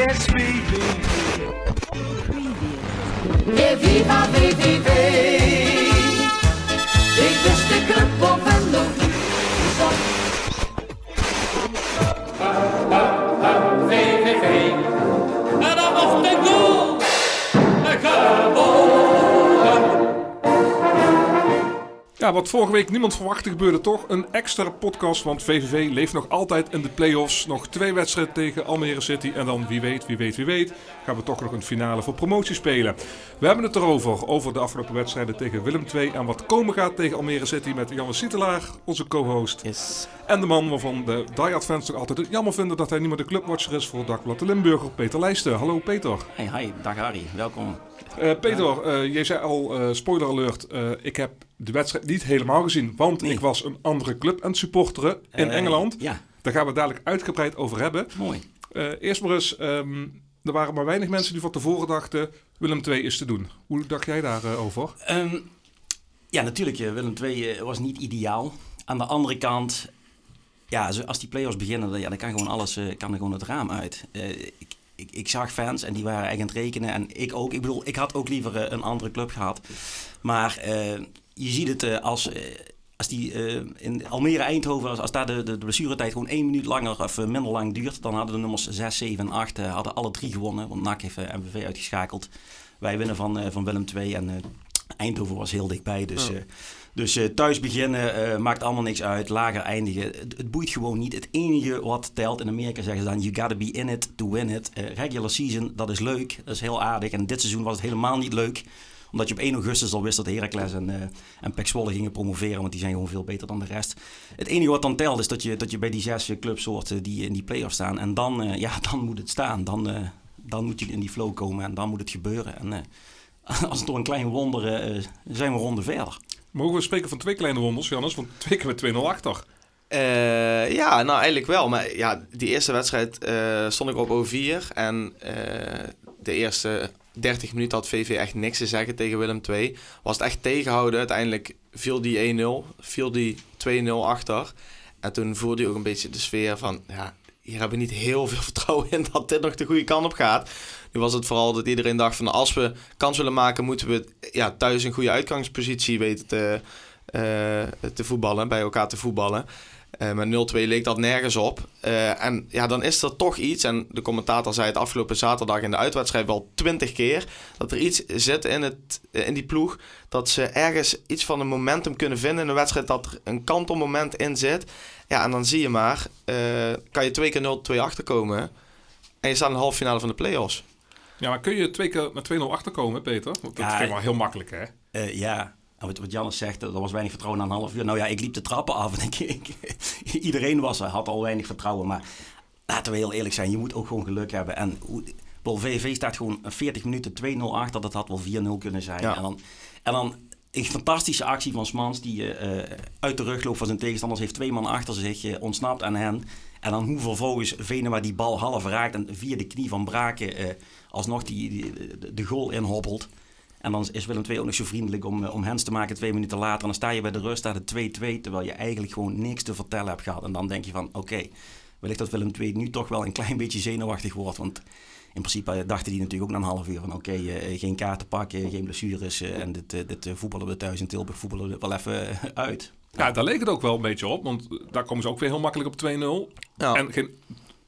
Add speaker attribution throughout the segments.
Speaker 1: It's VVV.
Speaker 2: Yeah, viva VVV. Ik wist de club
Speaker 3: Ja, wat vorige week niemand verwachtte gebeurde toch. Een extra podcast, want VVV leeft nog altijd in de play-offs. Nog twee wedstrijden tegen Almere City. En dan, wie weet, wie weet, wie weet, gaan we toch nog een finale voor promotie spelen. We hebben het erover, over de afgelopen wedstrijden tegen Willem II. En wat komen gaat tegen Almere City met Janne Sietelaar, onze co-host.
Speaker 4: Yes.
Speaker 3: En de man waarvan de diehard fans nog altijd het jammer vinden dat hij niet meer de clubwatcher is voor Dagblad de Limburger, Peter Lijsten. Hallo Peter.
Speaker 4: Hey, hi, dag Harry, welkom.
Speaker 3: Eh, Peter, eh, jij zei al, eh, spoiler alert, ik heb de wedstrijd niet helemaal gezien, want
Speaker 4: Nee.
Speaker 3: ik was een andere club aan het supporteren in
Speaker 4: Eh,
Speaker 3: Engeland.
Speaker 4: Ja,
Speaker 3: Daar gaan we dadelijk uitgebreid over hebben.
Speaker 4: mooi.
Speaker 3: Eh, eerst maar eens, ehm, er waren maar weinig mensen die van tevoren dachten, Willem II is te doen. Hoe dacht jij daarover?
Speaker 4: Ehm, ja, natuurlijk, eh, Willem II eh, was niet ideaal. Aan de andere kant, ja, als die play-offs beginnen, dan, ja, dan kan gewoon alles eh, kan er gewoon het raam uit. Eh, ik, ik, ik zag fans en die waren echt aan het rekenen. En ik ook. Ik bedoel, ik had ook liever eh, een andere club gehad. Maar eh, je ziet het eh, als... eh, als die eh, in Almere Eindhoven, als, als daar de, de, de blessuretijd gewoon één minuut langer of minder lang duurt, dan hadden de nummers 6, 7 en 8 eh, hadden alle drie gewonnen. Want NAC heeft eh, MVV uitgeschakeld. Wij winnen van, van Willem II en Eindhoven was heel dichtbij. Dus, dus thuis beginnen maakt allemaal niks uit. Lager eindigen. Het, het boeit gewoon niet. Het enige wat telt in Amerika zeggen ze dan: you gotta be in it to win it. Regular season, dat is leuk. Dat is heel aardig. En dit seizoen was het helemaal niet leuk omdat je op 1 augustus al wist dat Heracles en, uh, en Pek Zwolle gingen promoveren. Want die zijn gewoon veel beter dan de rest. Het enige wat dan telt is dat je, dat je bij die zes clubs hoort uh, die in die play-off staan. En dan, uh, ja, dan moet het staan. Dan, uh, dan moet je in die flow komen en dan moet het gebeuren. En uh, als door een klein wonder uh, zijn we ronde verder.
Speaker 3: Mogen we spreken van twee kleine wonders, Jannes? Want twee keer met 2-0 achter.
Speaker 5: Uh, ja, nou eigenlijk wel. Maar ja, die eerste wedstrijd uh, stond ik op O4. En uh, de eerste 30 minuten had VV echt niks te zeggen tegen Willem II. Was het echt tegenhouden. Uiteindelijk viel die 1-0, viel die 2-0 achter. En toen voelde hij ook een beetje de sfeer van... Ja, hier hebben we niet heel veel vertrouwen in dat dit nog de goede kant op gaat. Nu was het vooral dat iedereen dacht van... Als we kans willen maken, moeten we ja, thuis een goede uitgangspositie weten te, te voetballen. Bij elkaar te voetballen. Uh, met 0-2 leek dat nergens op. Uh, en ja, dan is er toch iets. En de commentator zei het afgelopen zaterdag in de uitwedstrijd wel twintig keer. Dat er iets zit in, het, in die ploeg. Dat ze ergens iets van een momentum kunnen vinden in een wedstrijd. Dat er een kantelmoment in zit. Ja, en dan zie je maar. Uh, kan je twee keer 0-2 achterkomen. En je staat in de halve finale van de play-offs.
Speaker 3: Ja, maar kun je twee keer met 2-0 achterkomen, Peter? Want dat ja, ging wel heel makkelijk, hè?
Speaker 4: Uh, ja, wat, wat Jannes zegt, er was weinig vertrouwen na een half uur. Nou ja, ik liep de trappen af en ik, ik, iedereen was er, had al weinig vertrouwen. Maar laten we heel eerlijk zijn, je moet ook gewoon geluk hebben. En wel, VV staat gewoon 40 minuten 2-0 achter, dat had wel 4-0 kunnen zijn. Ja. En dan, en dan een fantastische actie van Smans die uh, uit de rug loopt van zijn tegenstanders. Heeft twee man achter zich, uh, ontsnapt aan hen. En dan hoe vervolgens Venema die bal half raakt en via de knie van Braken uh, alsnog die, die, de, de goal inhobbelt. En dan is Willem II ook nog zo vriendelijk om, om hens te maken twee minuten later. En dan sta je bij de rust, staat het 2-2, terwijl je eigenlijk gewoon niks te vertellen hebt gehad. En dan denk je van, oké, okay, wellicht dat Willem II nu toch wel een klein beetje zenuwachtig wordt. Want in principe dachten die natuurlijk ook na een half uur van, oké, okay, uh, geen kaarten pakken, geen blessures. Uh, en dit, uh, dit voetballen we thuis in Tilburg, voetballen we wel even uit.
Speaker 3: Ja, daar leek het ook wel een beetje op, want daar komen ze ook weer heel makkelijk op 2-0. Ja. En geen,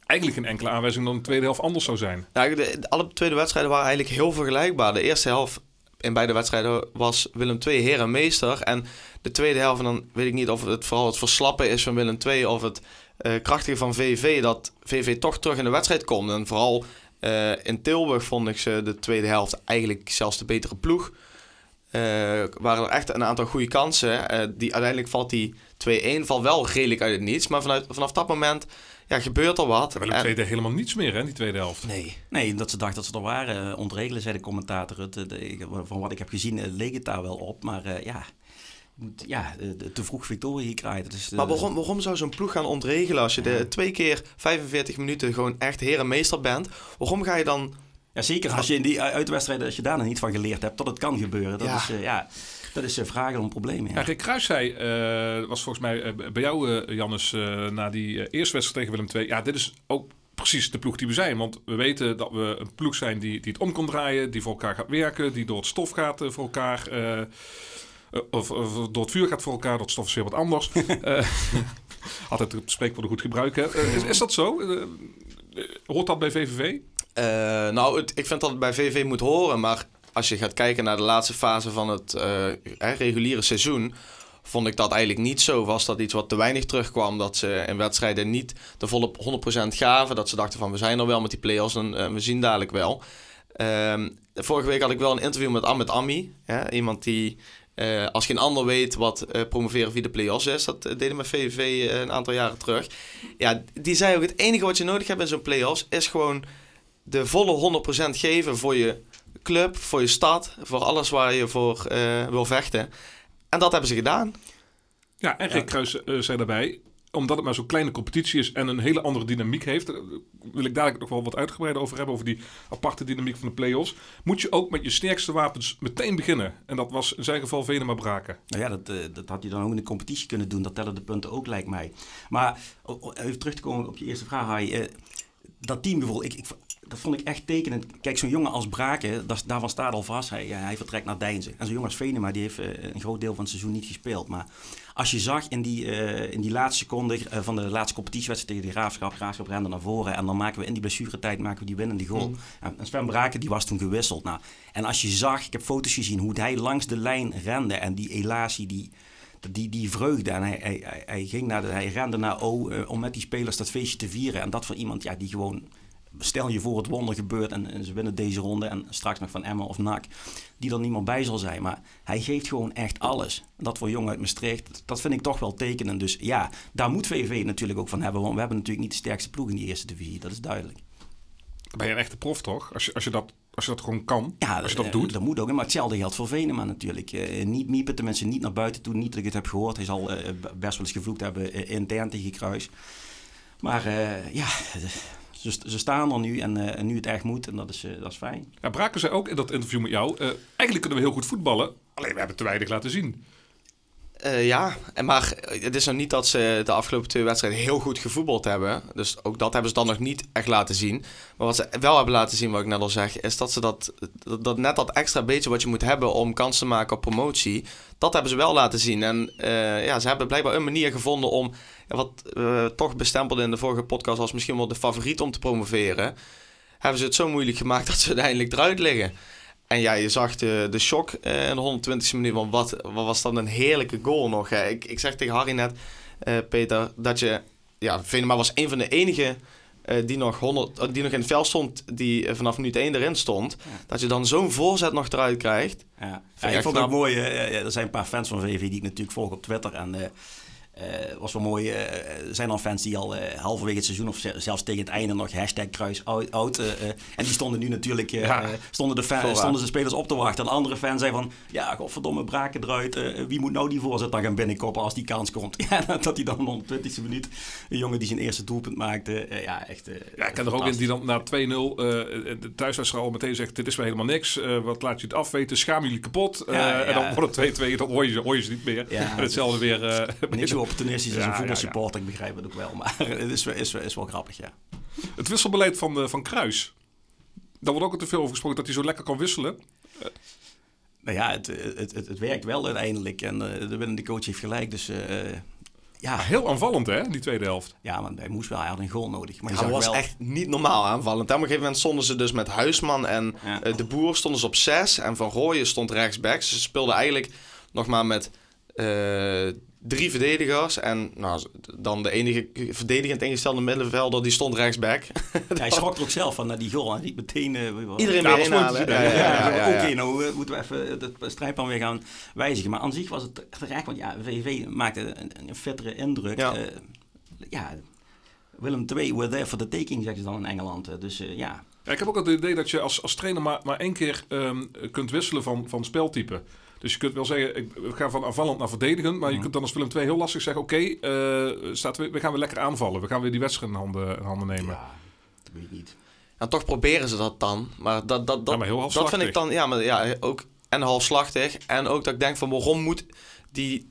Speaker 3: eigenlijk geen enkele aanwijzing dat de tweede helft anders zou zijn.
Speaker 5: Ja, de, de, alle tweede wedstrijden waren eigenlijk heel vergelijkbaar. De eerste helft in beide wedstrijden was Willem II heer en meester. En de tweede helft, dan weet ik niet of het vooral het verslappen is van Willem II... of het uh, krachtige van VV, dat VV toch terug in de wedstrijd komt. En vooral uh, in Tilburg vond ik ze de tweede helft eigenlijk zelfs de betere ploeg. Uh, waren er echt een aantal goede kansen. Die, uiteindelijk valt die 2-1 valt wel redelijk uit het niets. Maar vanuit, vanaf dat moment ja, gebeurt er wat.
Speaker 3: Willem II deed helemaal niets meer, hè, die tweede helft.
Speaker 4: Nee, nee dat ze dachten dat ze er waren. Ontregelen, zei de commentator. Het, de, van wat ik heb gezien leek het daar wel op. Maar uh, ja, ja, te vroeg victorie gekraaid. Dus,
Speaker 5: maar waarom, waarom zou zo'n ploeg gaan ontregelen als je de twee keer 45 minuten gewoon echt heer en meester bent? Waarom ga je dan...
Speaker 4: Ja, zeker als je in die uitwedstrijden, als je daar nog niet van geleerd hebt, dat het kan gebeuren. Dat ja. is, uh, ja, dat is uh, vragen om problemen. Ja.
Speaker 3: Ja, Rick Kruis zei, uh, was volgens mij bij jou, Jannes, na die eerste wedstrijd tegen Willem II. Ja, dit is ook precies de ploeg die we zijn. Want we weten dat we een ploeg zijn die, die het om kan draaien, die voor elkaar gaat werken, die door het stof gaat eh, voor elkaar. eh, eh, of, of door het vuur gaat voor elkaar, dat stof is weer wat anders. Eh, altijd het spreekwoord goed gebruiken. Eh, is, is dat zo? Eh, eh, hoort dat bij VVV?
Speaker 5: Eh, nou, het, ik vind dat het bij VV moet horen, maar als je gaat kijken naar de laatste fase van het eh, reguliere seizoen, vond ik dat eigenlijk niet zo. Was dat iets wat te weinig terugkwam, dat ze in wedstrijden niet de volle 100% gaven, dat ze dachten van we zijn er wel met die play-offs en eh, we zien dadelijk wel. Ehm, vorige week had ik wel een interview met Ahmed Ami, iemand die eh, als geen ander weet wat eh, promoveren via de play-offs is. Dat deden we VVV een aantal jaren terug. Ja, die zei ook het enige wat je nodig hebt in zo'n play-offs is gewoon de volle 100% geven voor je club, voor je stad, voor alles waar je voor eh, wil vechten. En dat hebben ze gedaan.
Speaker 3: Ja, en Rick Kruis eh, zei daarbij, omdat het maar zo'n kleine competitie is en een hele andere dynamiek heeft, daar wil ik dadelijk nog wel wat uitgebreider over hebben, over die aparte dynamiek van de play-offs, moet je ook met je sterkste wapens meteen beginnen. En dat was in zijn geval Venema Braken.
Speaker 4: Nou ja, dat, eh, dat had je dan ook in de competitie kunnen doen. Dat tellen de punten ook, lijkt mij. Maar even terug te komen op je eerste vraag, Hai. eh, dat team bijvoorbeeld, ik, ik, dat vond ik echt tekenend. Kijk, zo'n jongen als Braken, dat, daarvan staat al vast. Hij, hij vertrekt naar Deinzen. En zo'n jongen als Venema, die heeft eh, een groot deel van het seizoen niet gespeeld. Maar als je zag in die, eh, in die laatste seconde eh, van de laatste competitiewedstrijd tegen de Graafschap, Graafschap rende naar voren. En dan maken we in die blessuretijd maken we die winnende goal. En en Sven Braken, die was toen gewisseld. Nou, en als je zag, ik heb foto's gezien, hoe hij langs de lijn rende. En die elatie, die, die, die vreugde. En hij, hij, hij, ging naar de, hij rende naar O om met die spelers dat feestje te vieren. En dat voor iemand ja, die gewoon. Stel je voor het wonder gebeurt en, en ze winnen deze ronde en straks nog van Emmen of NAC, die er niet meer bij zal zijn. Maar hij geeft gewoon echt alles. Dat voor jongen uit Maastricht, dat vind ik toch wel tekenend. Dus ja, daar moet VV natuurlijk ook van hebben, want we hebben natuurlijk niet de sterkste ploeg in die eerste divisie, dat is duidelijk.
Speaker 3: Ben je een echte prof toch? Als je, als je, dat, als je dat gewoon kan,
Speaker 4: Ja,
Speaker 3: als je dat
Speaker 4: eh,
Speaker 3: doet.
Speaker 4: Dat moet ook. Maar hetzelfde geldt voor Venema natuurlijk. Eh, niet miepen, tenminste niet naar buiten toe. Niet dat ik het heb gehoord. Hij zal eh, best wel eens gevloekt hebben intern tegen Kruis. Maar ja, ze, staan er nu en, eh, en nu het echt moet. En dat is, eh, dat is fijn.
Speaker 3: Ja, Braken zei ook in dat interview met jou, eh, eigenlijk kunnen we heel goed voetballen, alleen we hebben te weinig laten zien.
Speaker 5: Eh, ja, en maar het is nou niet dat ze de afgelopen twee wedstrijden heel goed gevoetbald hebben. Dus ook dat hebben ze dan nog niet echt laten zien. Maar wat ze wel hebben laten zien, wat ik net al zeg, is dat ze dat, dat, net dat extra beetje wat je moet hebben om kans te maken op promotie, dat hebben ze wel laten zien. En eh, ja, ze hebben blijkbaar een manier gevonden om, wat eh, toch bestempelde in de vorige podcast als misschien wel de favoriet om te promoveren, hebben ze het zo moeilijk gemaakt dat ze uiteindelijk eruit liggen. En ja, je zag de, de shock eh, in de 120e minuut. Want wat, wat was dan een heerlijke goal nog. Hè? Ik, ik zeg tegen Harry net, eh, Peter, dat je... Ja, Venema was een van de enige eh, die, nog 100, eh, die nog in het veld stond... die vanaf minuut 1 erin stond. Dat je dan zo'n voorzet nog eruit krijgt.
Speaker 4: Ja.
Speaker 5: ik
Speaker 4: Ja, ik
Speaker 5: echt
Speaker 4: vond het ook mooi. er zijn een paar fans van VV die ik natuurlijk volg op Twitter. En eh, was wel mooi. er zijn al fans die al eh, halverwege het seizoen of ze- zelfs tegen het einde nog hashtag kruis oud. oud, eh, en die stonden nu natuurlijk,
Speaker 3: Ja.
Speaker 4: stonden, de fan, stonden de spelers op te wachten. En andere fans zeiden van, ja, godverdomme, braken eruit. wie moet nou die voorzet dan gaan binnenkoppen als die kans komt? Ja, dat hij dan in de 120e minuut, een jongen die zijn eerste doelpunt maakte. ja, echt.
Speaker 3: Ja, ik ken er ook in die dan na 2-0 eh, de thuiswedstrijd al meteen zegt: Dit is weer helemaal niks. Wat laat je het afweten? Schaam jullie kapot.
Speaker 4: Ja, ja.
Speaker 3: En dan wordt het 2-2, dan hoor je, ze- hoor je ze niet meer. En hetzelfde weer.
Speaker 4: zo opportunistisch als een
Speaker 3: ja,
Speaker 4: voetbalsupporter, ik begrijp het ook wel. Maar het is, is, is wel grappig, ja.
Speaker 3: Het wisselbeleid van, eh, van Kruis. Daar wordt ook te veel over gesproken dat hij zo lekker kan wisselen.
Speaker 4: Nou ja, het, het, het, het werkt wel uiteindelijk. En eh, de winnende coach heeft gelijk. Dus eh, ja,
Speaker 3: Heel aanvallend, hè, die tweede helft.
Speaker 4: ja, maar hij moest wel. Hij had een goal nodig. Maar
Speaker 5: Ja, dat was
Speaker 4: wel,
Speaker 5: echt niet normaal aanvallend. En op een gegeven moment stonden ze dus met Huisman en
Speaker 4: Ja.
Speaker 5: eh, De Boer stonden ze op 6. En Van Rooyen stond rechtsback. Ze speelden eigenlijk nog maar met eh, drie verdedigers. En nou, dan de enige verdedigend ingestelde middenvelder, die stond rechtsback.
Speaker 4: hij schrok er ook zelf van naar die goal. Hij riep meteen... eh, het?
Speaker 5: Iedereen
Speaker 3: Ja,
Speaker 5: weer inhalen. Ja, ja,
Speaker 3: hè?
Speaker 5: ja, ja, ja.
Speaker 4: Oké, nou eh, moeten we even het strijdplan weer gaan wijzigen. Maar aan zich was het terecht, want ja, VV maakte een, een fittere indruk.
Speaker 5: Ja.
Speaker 4: Ja. ja, Willem II, we're there for the taking, zeggen ze dan in Engeland. Eh, Dus eh, ja,
Speaker 3: Ja, ik heb ook het idee dat je als, als trainer maar, maar één keer ehm, kunt wisselen van, van speltype. Dus je kunt wel zeggen, ik, we gaan van aanvallend naar verdedigend. Maar je kunt dan als Willem II heel lastig zeggen, oké, eh, staat we, we gaan weer lekker aanvallen. We gaan weer die wedstrijd in handen, in handen nemen.
Speaker 4: ja, dat weet ik niet.
Speaker 5: En toch proberen ze dat dan. Maar dat, dat, dat,
Speaker 3: Ja, maar heel
Speaker 5: dat vind ik dan, ja, maar ja, ook en halfslachtig. En ook dat ik denk van waarom moet die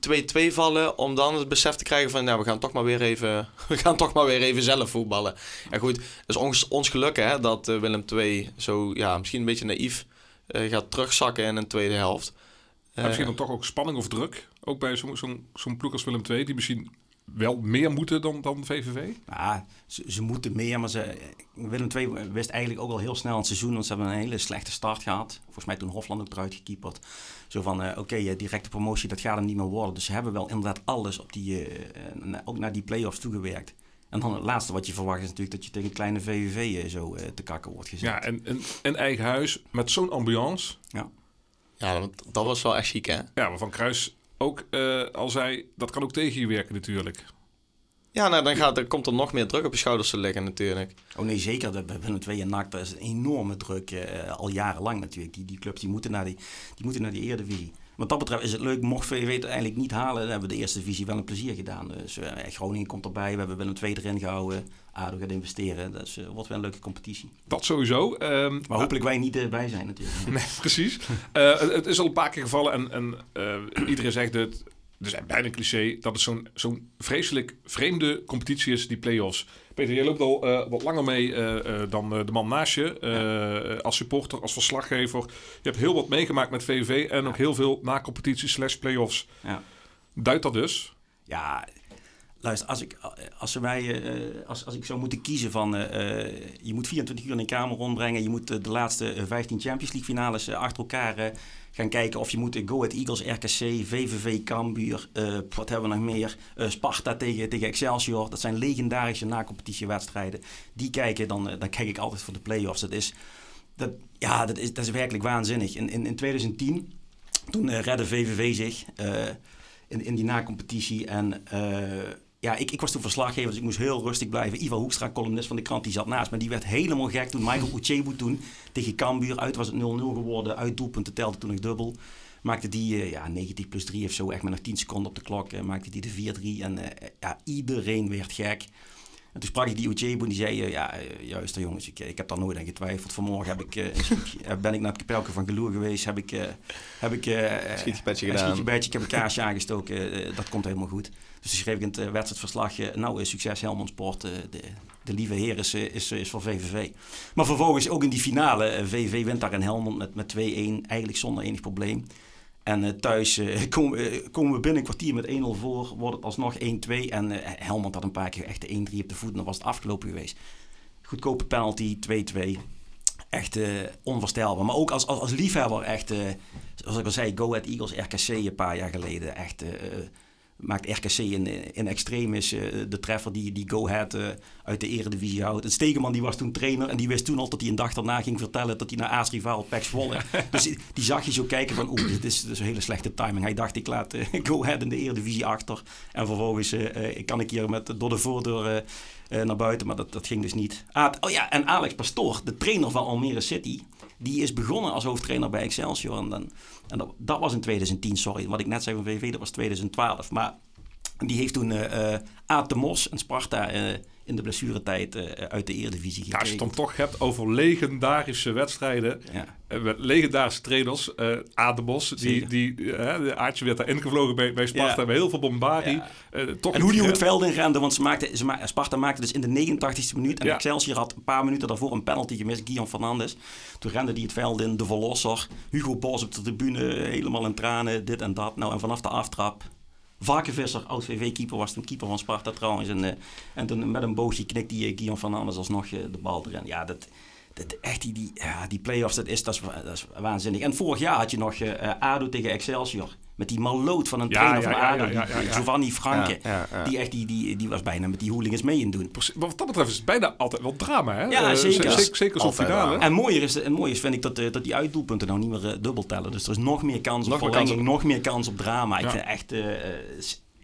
Speaker 5: 2-2 vallen om dan het besef te krijgen van, nou, we gaan toch maar weer even, we gaan toch maar weer even zelf voetballen. En goed, het is ons, ons geluk hè, dat eh, Willem II zo, ja, misschien een beetje naïef eh, gaat terugzakken in een tweede helft.
Speaker 3: En misschien
Speaker 5: Eh,
Speaker 3: dan toch ook spanning of druk. Ook bij zo'n zo'n zo'n ploeg als Willem II, die misschien wel meer moeten dan, dan VVV.
Speaker 4: Ja, ze, ze moeten meer, maar ze, Willem II wist eigenlijk ook al heel snel in het seizoen, want ze hebben een hele slechte start gehad. Volgens mij toen Hofland ook eruit gekieperd. Zo van, eh, oké, directe promotie, dat gaat hem niet meer worden. Dus ze hebben wel inderdaad alles op die, eh, ook naar die play-offs toegewerkt. En dan het laatste wat je verwacht is natuurlijk dat je tegen een kleine VVV zo te kakken wordt gezet.
Speaker 3: Ja, en, en, en eigen huis met zo'n ambiance.
Speaker 4: Ja.
Speaker 5: Ja, dat, dat was wel echt chic hè.
Speaker 3: Ja, waarvan Kruis ook eh, al zei, dat kan ook tegen je werken natuurlijk.
Speaker 5: Ja, nou, dan, gaat, dan komt er nog meer druk op je schouders te liggen natuurlijk.
Speaker 4: Oh nee, zeker. Dat bij Willem II en NAC, dat is een enorme druk. eh, al jarenlang natuurlijk. Die, die clubs die moeten, naar die, die moeten naar die Eredivisie. Wat dat betreft is het leuk, mocht VV het uiteindelijk niet halen, dan hebben we de eerste divisie wel een plezier gedaan. Dus eh, Groningen komt erbij, we hebben Willem II erin gehouden. ADO gaat investeren, dat is, eh, wordt wel een leuke competitie.
Speaker 3: Dat sowieso. Ehm,
Speaker 4: Maar hopelijk wij niet erbij zijn natuurlijk.
Speaker 3: Nee, precies. Eh, het, is al een paar keer gevallen en, en eh, iedereen zegt het. Dus bijna een cliché dat het zo'n zo'n vreselijk vreemde competitie is, die play-offs. Peter, jij loopt al eh, wat langer mee eh, eh, dan eh, de man naast je. eh, Als supporter, als verslaggever. Je hebt heel wat meegemaakt met VVV en ook heel veel na-competitie slash play-offs.
Speaker 4: Ja.
Speaker 3: Duidt dat dus?
Speaker 4: Ja, luister, als ik, als, ze eh, als, als ik zou moeten kiezen van... eh, eh, je moet 24 uur in een kamer rondbrengen. Je moet de laatste eh, 15 Champions League finales achter elkaar gaan kijken. Of je moet Go Ahead Eagles, RKC, VVV, Cambuur... wat hebben we nog meer? Sparta tegen, tegen Excelsior. Dat zijn legendarische na-competitiewedstrijden. Die kijken, dan, dan kijk ik altijd voor de play-offs. Dat is, dat, ja, dat is, dat is werkelijk waanzinnig. In, in, in 2010, toen redde VVV zich... in, in die na-competitie. En ja, ik, ik was toen verslaggever, dus ik moest heel rustig blijven. Ivan Hoekstra, columnist van de krant, die zat naast me. Die werd helemaal gek toen Michael Uchebu toen tegen Cambuur uit was het 0-0 geworden. Uit doelpunten telde toen nog dubbel. Maakte die eh, ja, 90 plus 3 of zo, echt met nog 10 seconden op de klok. eh, maakte die de 4-3 en eh, ja, iedereen werd gek. En toen sprak ik die Uchebu en die zei, eh, ja, eh, juist jongens, ik, ik heb daar nooit aan getwijfeld. Vanmorgen heb ik, eh, een eh, ben ik naar het kapelke van Geloer geweest, heb ik, eh, heb ik eh,
Speaker 5: Schietje petje
Speaker 4: een
Speaker 5: gedaan.
Speaker 4: schietje bedje, ik heb een kaarsje aangestoken, eh, dat komt helemaal goed. Dus toen schreef ik in het eh, wedstrijdverslag, eh, nou, eh, succes Helmond Sport, eh, de, de lieve heer is, eh, is, is voor VVV. Maar vervolgens ook in die finale, eh, VVV wint daar in Helmond met, met 2-1, eigenlijk zonder enig probleem. En eh, thuis eh, komen, we- komen we binnen een kwartier met 1-0 voor, wordt het alsnog 1-2. En eh, Helmond had een paar keer echt de 1-3 op de voet en dan was het afgelopen geweest. Goedkope penalty, 2-2. Echt eh, onvoorstelbaar. Maar ook als, als, als liefhebber echt, eh, zoals ik al zei, Go Ahead Eagles RKC een paar jaar geleden. Echt, eh, maakt RKC in, in extremis eh, de treffer die, die Go Ahead eh, uit de eredivisie houdt. En Stegeman die was toen trainer en die wist toen al dat hij een dag daarna ging vertellen dat hij naar aartsrivaal Pek Zwolle. dus die, zag je zo kijken van, oeh, dit is, is een hele slechte timing. Hij dacht, ik laat eh, Go Ahead in de eredivisie achter. En vervolgens kan ik hier met, door de voordeur naar buiten, maar dat, dat ging dus niet. Ah, oh ja, en Alex Pastoor, de trainer van Almere City, die is begonnen als hoofdtrainer bij Excelsior. En, dan, en dat, dat was in 2010, sorry. Wat ik net zei van VV, dat was 2012. Maar die heeft toen eh Aad de Mos en Sparta eh, in de blessuretijd eh, uit de Eredivisie
Speaker 3: Ja, als je het dan
Speaker 4: gekregen.
Speaker 3: toch hebt over legendarische wedstrijden.
Speaker 4: Ja.
Speaker 3: met legendarische trainers. eh Adebos, die,
Speaker 4: Zeker.
Speaker 3: die de Aartje werd daar ingevlogen bij, bij Sparta.
Speaker 4: Ja.
Speaker 3: Heel veel bombardie. Toch
Speaker 4: En hoe die het veld in rende, want ze maakte, ze ma Sparta maakte dus in de 89 e minuut. En
Speaker 3: Ja.
Speaker 4: Excelsior had een paar minuten daarvoor een penalty gemist, Guillaume Fernandes. Toen rende die het veld in, de verlosser. Hugo Bos op de tribune, helemaal in tranen, dit en dat. Nou, en vanaf de aftrap... Varkenvisser, oud-VV-keeper, was toen keeper van Sparta trouwens. En, eh, en toen met een boogje knikt die eh, Guillaume Fernandes alsnog eh, de bal erin. Ja, dat, dat, echt die, die, ja, die play-offs, dat is, dat, is, wa- dat is waanzinnig. En vorig jaar had je nog eh, eh, ADO tegen Excelsior. Met die maloot van een
Speaker 3: Ja,
Speaker 4: trainer
Speaker 3: ja,
Speaker 4: van
Speaker 3: ja,
Speaker 4: ADO,
Speaker 3: ja, ja,
Speaker 4: die-
Speaker 3: ja,
Speaker 4: die
Speaker 3: ja.
Speaker 4: Giovanni Franke.
Speaker 5: Ja, ja, ja.
Speaker 4: Die, echt, die, die, die was bijna met die hooligans mee in doen.
Speaker 3: Wat dat betreft is het bijna altijd wel drama, hè?
Speaker 4: Ja,
Speaker 3: Eh,
Speaker 4: zeker.
Speaker 3: Zeker zo'n finale.
Speaker 5: drama.
Speaker 4: En mooier is, en mooier is vind ik dat, dat die uitdoelpunten nou niet meer dubbel tellen. Dus er is nog meer kans op
Speaker 5: Nog meer
Speaker 4: verlenging,
Speaker 5: kans op-
Speaker 4: nog meer kans op drama. Ik vind echt,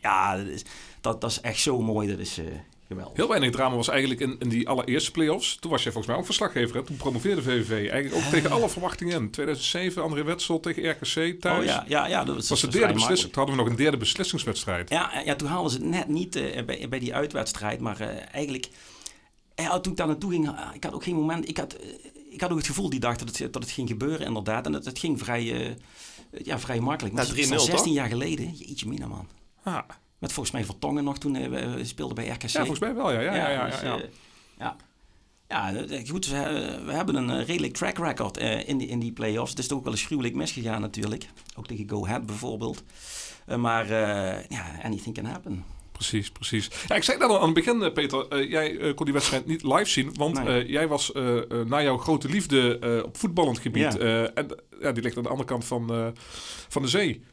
Speaker 4: ja, dat is, dat, dat is echt zo mooi. Dat is eh, geweldig.
Speaker 3: Heel weinig drama was eigenlijk in, in die allereerste play-offs. Toen was jij volgens mij ook verslaggever. Hè? Toen promoveerde VVV. Eigenlijk ook tegen alle verwachtingen in. 2007, André Wetsel tegen RKC thuis.
Speaker 4: Oh ja, ja, ja, dat was,
Speaker 3: was de
Speaker 4: dat
Speaker 3: derde beslissing. Toen hadden we nog een derde beslissingswedstrijd.
Speaker 4: Ja, ja, toen haalden ze het net niet eh, bij, bij die uitwedstrijd. Maar eh, eigenlijk, ja, toen ik daar naartoe ging, ah, ik had ook geen moment... Ik had, eh, ik had ook het gevoel die dag dat het, dat het ging gebeuren inderdaad. En het, het ging vrij, eh, Ja, vrij makkelijk. Maar het is
Speaker 5: 3-0
Speaker 4: al 16
Speaker 5: toch?
Speaker 4: jaar geleden. Jeetje mina, man.
Speaker 3: Ah,
Speaker 4: Met volgens mij Vertongen nog toen eh, we speelden bij RKC.
Speaker 3: ja, volgens mij wel, ja. Ja, ja, ja,
Speaker 4: dus,
Speaker 3: ja, ja.
Speaker 4: eh, ja. Ja, goed, we, we hebben een eh, redelijk track record in, die, in die play-offs. Het is toch ook wel eens gruwelijk misgegaan natuurlijk. Ook tegen Go Ahead bijvoorbeeld. Maar ja, anything can happen.
Speaker 3: Precies, precies. Ja, ik zei dat al aan het begin, Peter. jij kon die wedstrijd niet live zien, want
Speaker 4: Nee.
Speaker 3: jij was na jouw grote liefde op voetballend gebied.
Speaker 4: Ja.
Speaker 3: en ja, die ligt aan de andere kant van, van de zee.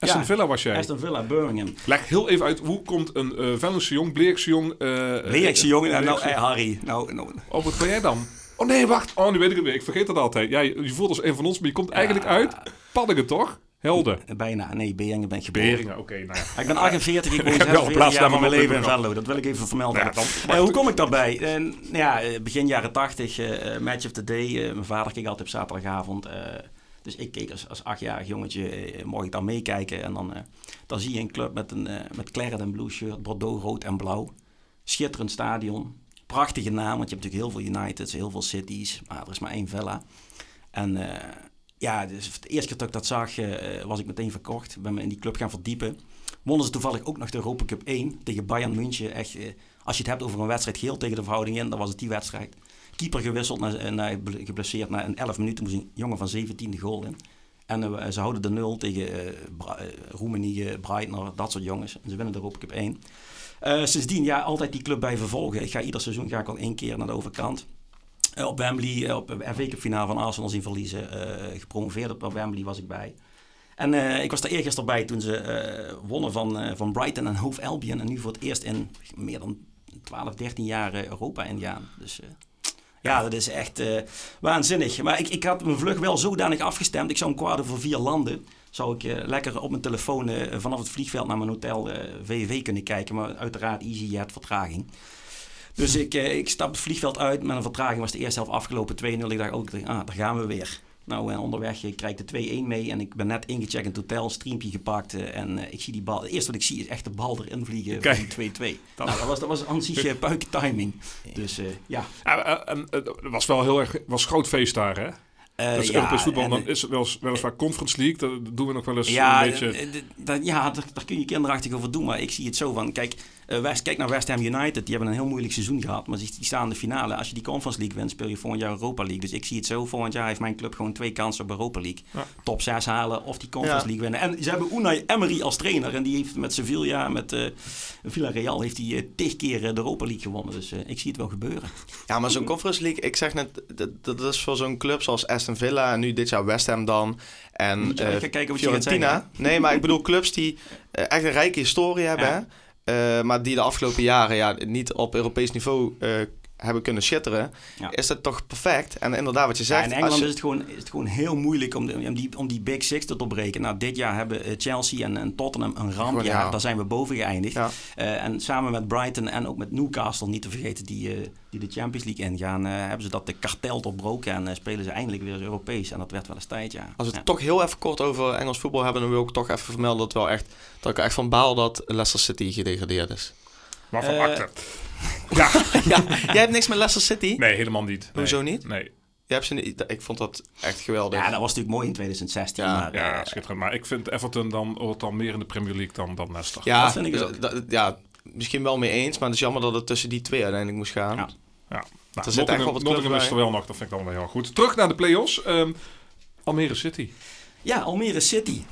Speaker 3: Aston
Speaker 4: Ja,
Speaker 3: Villa was jij.
Speaker 4: Aston Villa, Birmingham.
Speaker 3: Leg heel even uit, hoe komt een eh Venlose jong, Bleekse jong... eh
Speaker 4: Reactie jongen, nou, nou
Speaker 3: Bleekse-
Speaker 4: eh, Harry. Nou, nou,
Speaker 3: Oh, wat ben jij dan? Oh nee, wacht. Oh, nu weet ik het weer. Ik vergeet dat altijd. Jij, je voelt als een van ons, maar je komt eigenlijk uit Paddingen, toch? Helden.
Speaker 4: bijna. Nee, Beringen ben ik geboren.
Speaker 3: Beringen, oké. nou ja.
Speaker 4: Ik ben 48, ik woon
Speaker 3: Ik heb wel
Speaker 4: 46
Speaker 3: plaats
Speaker 4: jaar van mijn leven in Venlo. Dat wil ik even vermelden.
Speaker 3: Ja, dan
Speaker 4: Eh, hoe kom ik daarbij? Eh, nou ja, eh, begin jaren 80, eh, eh, Match of the Day. Eh, mijn vader keek altijd op zaterdagavond. Dus ik keek als, als achtjarig jongetje, eh, mocht ik dan meekijken. En dan, eh, dan zie je een club met een eh, met claret en blue shirt, Bordeaux, rood en blauw. Schitterend stadion. Prachtige naam, want je hebt natuurlijk heel veel Uniteds, heel veel Cities. Maar er is maar één Villa. En ja, dus de eerste keer dat ik dat zag, was ik meteen verkocht. Ben me in die club gaan verdiepen. Wonnen ze toevallig ook nog de Europa Cup 1 tegen Bayern München. Echt, als je het hebt over een wedstrijd geel tegen de verhouding in, dan was het die wedstrijd. Keeper gewisseld, na, eh, na, geblesseerd. Na een 11 minuten moest een jongen van 17 de goal in. En eh, ze houden de nul tegen eh Roemenië, Breitner, dat soort jongens. En ze winnen de Europa Cup 1. Eh, sindsdien, ja, altijd die club bij vervolgen. Ik ga ieder seizoen ga ik al één keer naar de overkant. Op Wembley, op de FA Cup finale van Arsenal zien verliezen. gepromoveerd op Wembley was ik bij. En ik was daar eergisteren bij toen ze wonnen van, van Brighton en Hove Albion. En nu voor het eerst in meer dan 12, 13 jaar Europa ingaan. Dus ja, dat is echt eh, waanzinnig. Maar ik, ik had mijn vlug wel zodanig afgestemd. Ik zou om kwart over vier landen. Zou ik eh, lekker op mijn telefoon eh, vanaf het vliegveld naar mijn hotel VVV kunnen kijken. Maar uiteraard EasyJet vertraging. Dus ik, ik stap het vliegveld uit. Met een vertraging was de eerste helft afgelopen 2-0. Ik dacht ook, ah, daar gaan we weer. Nou, en onderweg eh, krijg ik de 2-1 mee. En ik ben net ingecheckt in het hotel, streampje gepakt. eh, en eh, ik zie die bal. Het eerste wat ik zie is echt de bal erin vliegen
Speaker 3: Kijk.
Speaker 4: van die 2-2. Nou, dat was, dat was aan zich puik timing. Dus eh, ja.
Speaker 3: Eh, eh, het was wel heel erg was groot feest daar, hè?
Speaker 4: Eh,
Speaker 3: dat is
Speaker 4: ja,
Speaker 3: Europees voetbal. Dan is het wel, weliswaar Conference League. Dat doen we nog wel eens
Speaker 4: Ja,
Speaker 3: een beetje...
Speaker 4: eh, ja daar, kun je kinderachtig over doen. Maar ik zie het zo van... Kijk, eh, West, kijk naar West Ham United. Die hebben een heel moeilijk seizoen gehad. Maar die, die staan in de finale. Als je die Conference League wint, speel je volgend jaar Europa League. Dus ik zie het zo. Volgend jaar heeft mijn club gewoon twee kansen op Europa League.
Speaker 3: Ja.
Speaker 4: Top 6 halen of die Conference
Speaker 5: Ja.
Speaker 4: League winnen. En ze hebben Unai Emery als trainer. En die heeft met Sevilla, met eh Villarreal... heeft hij eh, tig keer eh, de Europa League gewonnen. Dus eh, ik zie het wel gebeuren.
Speaker 5: Ja, maar zo'n Conference League, ik zeg net, dat, dat is voor zo'n club zoals Aston Villa en nu dit jaar West Ham dan. En
Speaker 4: je
Speaker 5: eh,
Speaker 4: kijken wat je gaat
Speaker 5: Fiorentina. Nee, maar ik bedoel clubs die eh, echt een rijke historie hebben,
Speaker 4: Ja.
Speaker 5: hè, eh, maar die de afgelopen jaren ja, niet op Europees niveau eh, hebben kunnen schitteren.
Speaker 4: Ja.
Speaker 5: Is dat toch perfect? En inderdaad, wat je
Speaker 4: Ja,
Speaker 5: zegt.
Speaker 4: in Engeland
Speaker 5: je-
Speaker 4: is, het gewoon, is het gewoon heel moeilijk om, de- om, die, om die Big Six te doorbreken. Nou, dit jaar hebben eh, Chelsea en, en Tottenham een rampjaar.
Speaker 5: ja.
Speaker 4: Daar zijn we boven geëindigd.
Speaker 5: Ja.
Speaker 4: Eh, en samen met Brighton en ook met Newcastle, niet te vergeten, die, eh, die de Champions League ingaan, eh, hebben ze dat de kartel doorbroken en spelen ze eindelijk weer Europees. En dat werd wel eens tijd, ja.
Speaker 5: Als we het toch heel even kort over Engels voetbal hebben, dan wil ik toch even vermelden dat, wel echt, dat ik echt van baal dat Leicester City gedegradeerd is.
Speaker 3: Waarvan
Speaker 4: Eh,
Speaker 3: akte. Ja,
Speaker 5: ja, jij hebt niks met Leicester City?
Speaker 3: nee, helemaal niet. Nee.
Speaker 5: Hoezo niet?
Speaker 3: Nee.
Speaker 5: Je hebt ze niet? Ik vond dat echt geweldig.
Speaker 4: Ja, dat was natuurlijk mooi in 2016.
Speaker 5: Ja.
Speaker 4: maar,
Speaker 3: Ja,
Speaker 4: eh,
Speaker 3: schitterend. Maar ik vind Everton dan, hoort dan meer in de Premier League dan, dan Leicester.
Speaker 5: Ja,
Speaker 4: Dat vind ik
Speaker 5: dus dat- ja, misschien wel mee eens, maar het is jammer dat het tussen die twee uiteindelijk moest gaan.
Speaker 4: Ja.
Speaker 3: Ja. Nou,
Speaker 5: Er zit wel
Speaker 3: Nottingham,
Speaker 5: wat
Speaker 3: Nottingham is er wel nog, dat vind ik dan wel heel goed. Terug naar de play-offs. Ehm, Almere City.
Speaker 4: Ja, Almere City.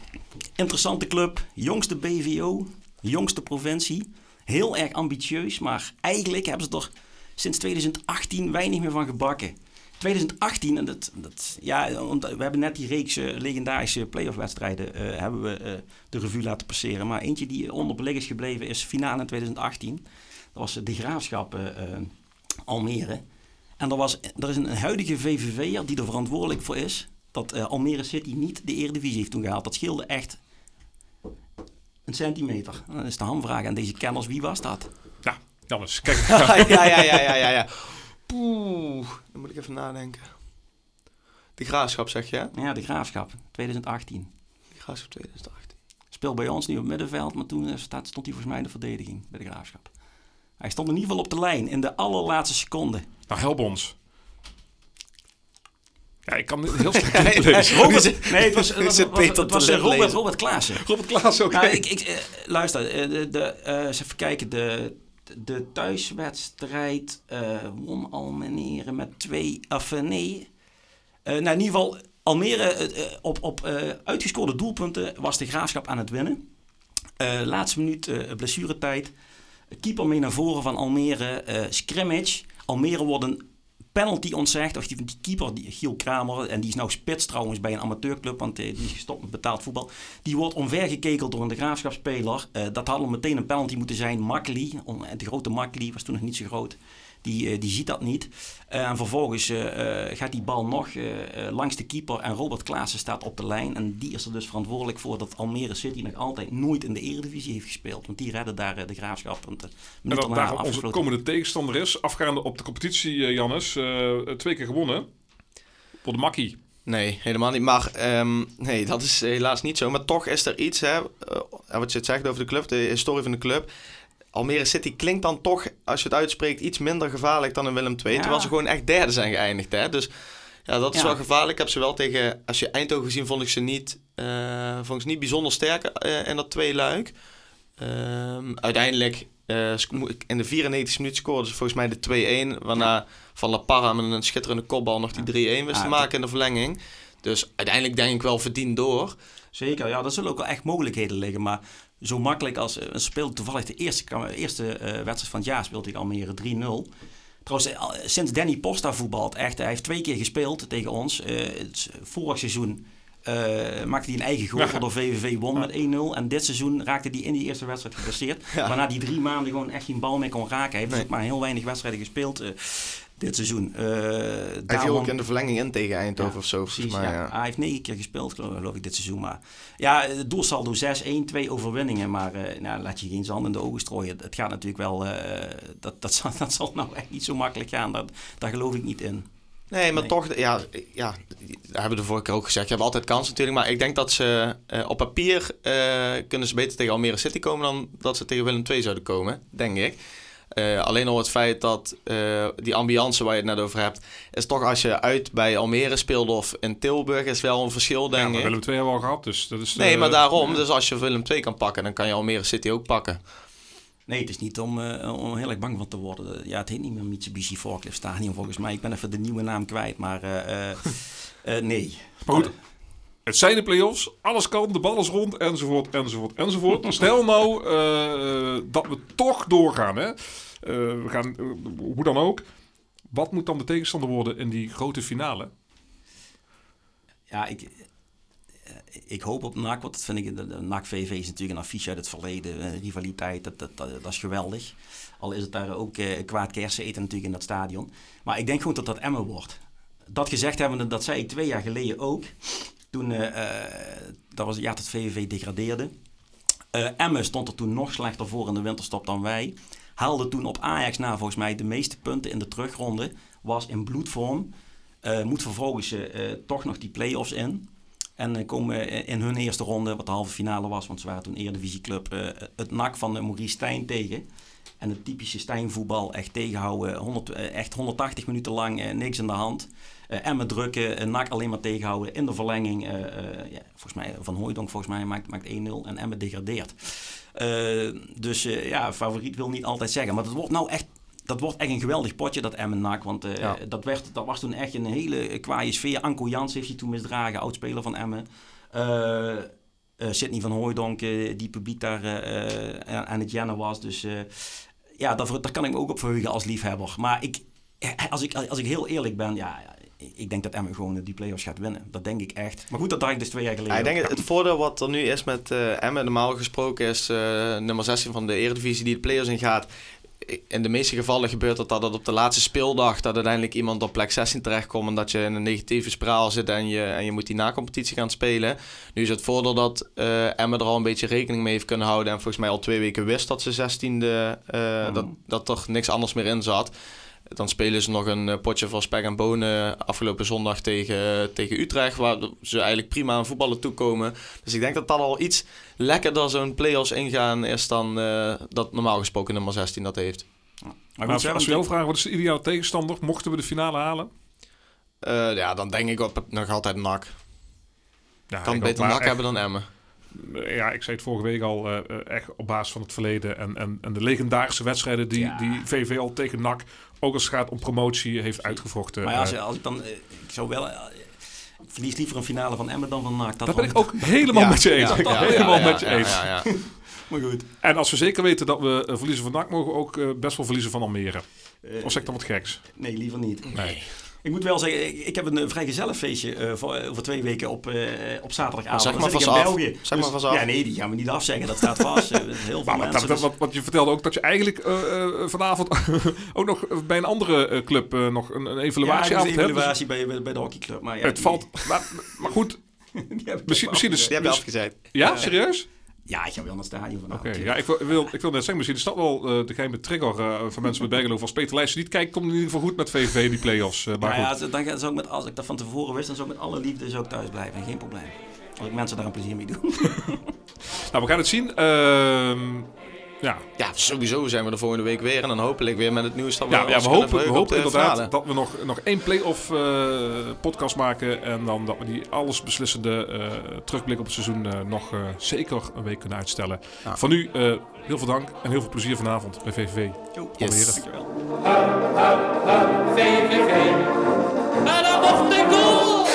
Speaker 4: Interessante club, jongste BVO, jongste provincie. Heel erg ambitieus, maar eigenlijk hebben ze er sinds 2018 weinig meer van gebakken. 2018, en dat, dat, ja, we hebben net die reeks eh, legendarische playoff wedstrijden eh, hebben we eh, de revue laten passeren. Maar eentje die onderbeleg is gebleven is finale in 2018. Dat was de Graafschap Almere. En er, was, er is een huidige VVV'er die er verantwoordelijk voor is dat Almere City niet de Eredivisie heeft toen gehaald. Dat scheelde echt een centimeter. Dan is de hamvraag aan deze kenners, wie was dat?
Speaker 3: Ja, Jannes, kijk.
Speaker 5: ja, ja, ja, ja, ja, ja. Poeh, dan moet ik even nadenken. De graafschap zeg je, hè?
Speaker 4: Ja, de Graafschap, 2018.
Speaker 5: De graafschap 2018.
Speaker 4: Speelt bij ons nu op middenveld, maar toen staat, stond hij volgens mij in de verdediging bij de Graafschap. Hij stond in ieder geval op de lijn in de allerlaatste seconde.
Speaker 3: Nou, Helbons. Ja, ik kan heel slecht lezen.
Speaker 4: Robert, nee, het was, het was,
Speaker 5: Zit
Speaker 4: het was,
Speaker 5: Peter
Speaker 4: het was,
Speaker 5: te
Speaker 4: eh, Robert? Robert Klaassen.
Speaker 3: Robert Klaas ook.
Speaker 4: Nou, ik, ik, eh, luister, eh, de, de, eens even kijken. De, de thuiswedstrijd won Almere met twee... Of nee. Nou, in ieder geval, Almere op, op uitgescoorde doelpunten was de Graafschap aan het winnen. Laatste minuut blessuretijd. Keeper mee naar voren van Almere. scrimmage. Almere wordt een penalty ontzegd. Of die, keeper, die, Giel Kramer, en die is nou spits trouwens bij een amateurclub, want eh, die is gestopt met betaald voetbal. Die wordt omvergekekeld door een de graafschapsspeler. Eh, dat had al meteen een penalty moeten zijn. Makkeli, de grote Makkeli, was toen nog niet zo groot. Die, eh, die ziet dat niet. Eh, en vervolgens eh, gaat die bal nog langs de keeper en Robert Klaassen staat op de lijn. En die is er dus verantwoordelijk voor dat Almere City nog altijd nooit in de Eredivisie heeft gespeeld. Want die redden daar de graafschap.
Speaker 3: En dat daar onze komende tegenstander is. Afgaande op de competitie, eh, Jannes. eh, twee keer gewonnen. Voor de makkie.
Speaker 5: Nee, helemaal niet. Maar ehm, nee, dat is helaas niet zo. Maar toch is er iets, hè, wat je het zegt over de club, de historie van de club. Almere City klinkt dan toch, als je het uitspreekt, iets minder gevaarlijk dan in Willem II.
Speaker 4: Ja.
Speaker 5: Terwijl ze gewoon echt derde zijn geëindigd. Hè? Dus ja, dat is
Speaker 4: Ja.
Speaker 5: wel gevaarlijk. Ik heb ze wel tegen, als je Eindhoven gezien, vond ik ze niet, eh, vond ik ze niet bijzonder sterk eh, in dat twee luik. Ehm, uiteindelijk, eh, in de 94 minuten scoorden ze volgens mij de 2-1. Waarna Van La Parra met een schitterende kopbal nog die 3-1 wist te
Speaker 4: dat-
Speaker 5: maken in de verlenging. Dus uiteindelijk denk ik wel verdiend door.
Speaker 4: Zeker, ja, er zullen ook wel echt mogelijkheden liggen. Maar zo makkelijk als... eh, We speelden toevallig de eerste, eerste eh, wedstrijd van het jaar speelde ik Almere 3-0. Trouwens, eh, sinds Danny Posta voetbalt, echt, hij heeft twee keer gespeeld tegen ons. Het vorig seizoen maakte hij een eigen goal,
Speaker 3: Ja.
Speaker 4: waardoor VVV won met 1-0. En dit seizoen raakte hij in die eerste wedstrijd geblesseerd.
Speaker 5: Ja.
Speaker 4: Waarna hij drie maanden gewoon echt geen bal meer kon raken. Hij heeft dus ook maar heel weinig wedstrijden gespeeld dit seizoen. Eh,
Speaker 5: Hij viel
Speaker 4: daarom-
Speaker 5: ook in de verlenging in tegen Eindhoven
Speaker 4: ja,
Speaker 5: of zo.
Speaker 4: Precies,
Speaker 5: mij,
Speaker 4: ja.
Speaker 5: ja.
Speaker 4: Hij heeft negen keer gespeeld, geloof ik, dit seizoen. Maar ja, het doelsaldo 6-1, twee overwinningen. Maar eh, nou, laat je geen zand in de ogen strooien. Het gaat natuurlijk wel... eh, dat, dat, zal, dat zal nou echt niet zo makkelijk gaan. Dat, daar geloof ik niet in.
Speaker 5: Nee, maar
Speaker 4: Nee.
Speaker 5: toch, ja, ja, dat hebben we de vorige keer ook gezegd. Je hebt altijd kans natuurlijk. Maar ik denk dat ze eh, op papier eh, kunnen ze beter tegen Almere City komen dan dat ze tegen Willem II zouden komen, denk ik. Eh, alleen al het feit dat eh, die ambiance waar je het net over hebt, is toch als je uit bij Almere speelde of in Tilburg, is wel een verschil,
Speaker 3: Ja,
Speaker 5: denk
Speaker 3: maar
Speaker 5: ik.
Speaker 3: Willem II hebben we al gehad. Dus dat is,
Speaker 5: Nee,
Speaker 3: eh,
Speaker 5: maar daarom. Dus als je Willem II kan pakken, dan kan je Almere City ook pakken.
Speaker 4: Nee, het is niet om, eh, om heel erg bang van te worden. Ja, het heet niet meer Mitsubishi Forklift Stadion volgens mij. Ik ben even de nieuwe naam kwijt, maar eh, eh, eh, nee.
Speaker 3: Maar goed, het zijn de play-offs. Alles kan, de bal is rond, enzovoort, enzovoort, enzovoort. Stel nou eh, dat we toch doorgaan. Hè? Eh, we gaan, eh, hoe dan ook. Wat moet dan de tegenstander worden in die grote finale?
Speaker 4: Ja, ik, ik hoop op NAC, want dat vind ik, de, de NAC VV is natuurlijk een affiche uit het verleden, rivaliteit, dat, dat, dat, dat is geweldig. Al is het daar ook kwaad kersen eten natuurlijk in dat stadion. Maar ik denk gewoon dat dat Emmen wordt. Dat gezegd hebbende, dat zei ik twee jaar geleden ook. Toen, eh, eh, dat was het jaar dat VVV degradeerde. Eh Emmen stond er toen nog slechter voor in de winterstop dan wij. Haalde toen op Ajax na volgens mij de meeste punten in de terugronde. Was in bloedvorm. Moet vervolgens toch nog die play-offs in. En komen in hun eerste ronde, wat de halve finale was, want ze waren toen Eredivisieclub, eh het NAC van de Maurice Stijn tegen. En het typische Stijn-voetbal echt tegenhouden, 100, eh, echt 180 minuten lang niks in de hand. Eh Emmen drukken, eh, NAC alleen maar tegenhouden. In de verlenging, eh, ja, volgens mij Van Hooijdonk volgens mij maakt, maakt 1-0 en Emmen degradeert. Dus ja, favoriet wil niet altijd zeggen. Maar dat wordt nou echt, dat wordt echt een geweldig potje, dat Emmen NAC. Want
Speaker 5: Ja.
Speaker 4: dat, werd, dat was toen echt een hele kwaaie sfeer. Anko Jans heeft hij toen misdragen, oudspeler van Emmen. Eh, Sidney van Hooijdonk, die publiek daar aan het jennen was. Dus ja, daar, daar kan ik me ook op verheugen als liefhebber. Maar ik, als, ik, als ik heel eerlijk ben, ja, ik denk dat Emmen gewoon die play-offs gaat winnen. Dat denk ik echt. Maar goed, dat dacht ik dus twee jaar geleden.
Speaker 5: Ja, ik denk het, het voordeel wat er nu is met Emmen, normaal gesproken is eh, nummer 16 van de Eredivisie die de play-offs ingaat. In de meeste gevallen gebeurt dat het op de laatste speeldag dat uiteindelijk iemand op plek 16 terechtkomt en dat je in een negatieve spiraal zit en je, en je moet die na-competitie gaan spelen. Nu is het voordeel dat Emmen er al een beetje rekening mee heeft kunnen houden en volgens mij al twee weken wist dat ze 16e, eh, dat, dat er niks anders meer in zat. Dan spelen ze nog een eh, potje van spek en bonen afgelopen zondag tegen, tegen Utrecht. Waar ze eigenlijk prima aan voetballen toekomen. Dus ik denk dat dat al iets lekkerder zo'n play-offs ingaan is dan eh, dat normaal gesproken nummer 16 dat heeft.
Speaker 4: Maar
Speaker 3: als, als we jou vragen, wat is de ideale tegenstander? Mochten we de finale halen?
Speaker 5: Eh, ja, dan denk ik op nog altijd NAC.
Speaker 3: Ja,
Speaker 5: Kan
Speaker 3: ik
Speaker 5: beter NAC
Speaker 3: echt-
Speaker 5: hebben dan Emmen.
Speaker 3: Ja, ik zei het vorige week al, eh, eh, echt op basis van het verleden en, en, en de legendarische wedstrijden die,
Speaker 4: Ja.
Speaker 3: die VV al tegen NAC, ook als het gaat om promotie, heeft uitgevochten.
Speaker 4: Maar ja, als,
Speaker 3: Eh,
Speaker 4: als ik dan... ik zou wel... ik verlies liever een finale van Emmen dan van NAC. Dat
Speaker 3: ben ik ook helemaal
Speaker 5: Ja,
Speaker 3: met je eens.
Speaker 5: ja,
Speaker 3: helemaal met je eens.
Speaker 5: ja, ja.
Speaker 4: Maar goed.
Speaker 3: En als we zeker weten dat we verliezen van NAC, mogen we ook best wel verliezen van Almere. Of zeg ik dan wat geks?
Speaker 4: Nee, liever niet.
Speaker 3: Nee.
Speaker 4: Ik moet wel zeggen, ik, heb een eh, vrij gezellig feestje eh, voor, eh, over twee weken op, op zaterdagavond.
Speaker 5: Zeg maar.
Speaker 4: België.
Speaker 5: Zeg maar vast af.
Speaker 4: Ja, nee, die gaan we niet afzeggen. Dat staat vast. Heel veel
Speaker 3: Maar
Speaker 4: mensen.
Speaker 3: dat-
Speaker 4: dus-
Speaker 3: wat, wat je vertelde ook dat je eigenlijk vanavond ook nog bij een andere club nog een, een
Speaker 4: ja,
Speaker 3: evaluatieavond
Speaker 4: dus
Speaker 3: hebt.
Speaker 4: evaluatie bij, bij, bij de hockeyclub. Maar ja,
Speaker 3: het
Speaker 4: die-
Speaker 3: valt. Maar, maar goed,
Speaker 4: die heb ik
Speaker 3: misschien, misschien is.
Speaker 5: Die heb je
Speaker 3: mis-
Speaker 5: afgezet.
Speaker 3: ja, serieus?
Speaker 4: Ja, ik ga wel naar het stadion vanavond.
Speaker 3: Oké, ja, ik wil, wil, ik wil net zeggen, misschien is dat wel eh, de geheime trigger eh, van mensen met Bergelo. Als Peter Leijsen niet kijkt, komt in ieder geval goed met VVV in die play-offs. eh, maar goed.
Speaker 4: ja, dan ga- zou ik met, als ik dat van tevoren wist, dan zou ik met alle liefde zou ik thuis blijven. Geen probleem. Als ik mensen daar een plezier mee doe.
Speaker 3: Nou, we gaan het zien. Ehm, ja,
Speaker 5: Ja, sowieso zijn we er volgende week weer. En dan hopelijk weer met het nieuws dat we
Speaker 3: ja, ja we hopen, we hopen
Speaker 5: de
Speaker 3: inderdaad
Speaker 5: finale.
Speaker 3: dat we nog, nog één play-off eh, podcast maken. En dan dat we die alles beslissende eh, terugblik op het seizoen eh, nog eh, zeker een week kunnen uitstellen.
Speaker 5: Ja.
Speaker 3: Van nu eh, heel veel dank en heel veel plezier vanavond bij VVV.
Speaker 5: Yes.
Speaker 4: Dankjewel.
Speaker 6: VVV. En dan mocht de goal.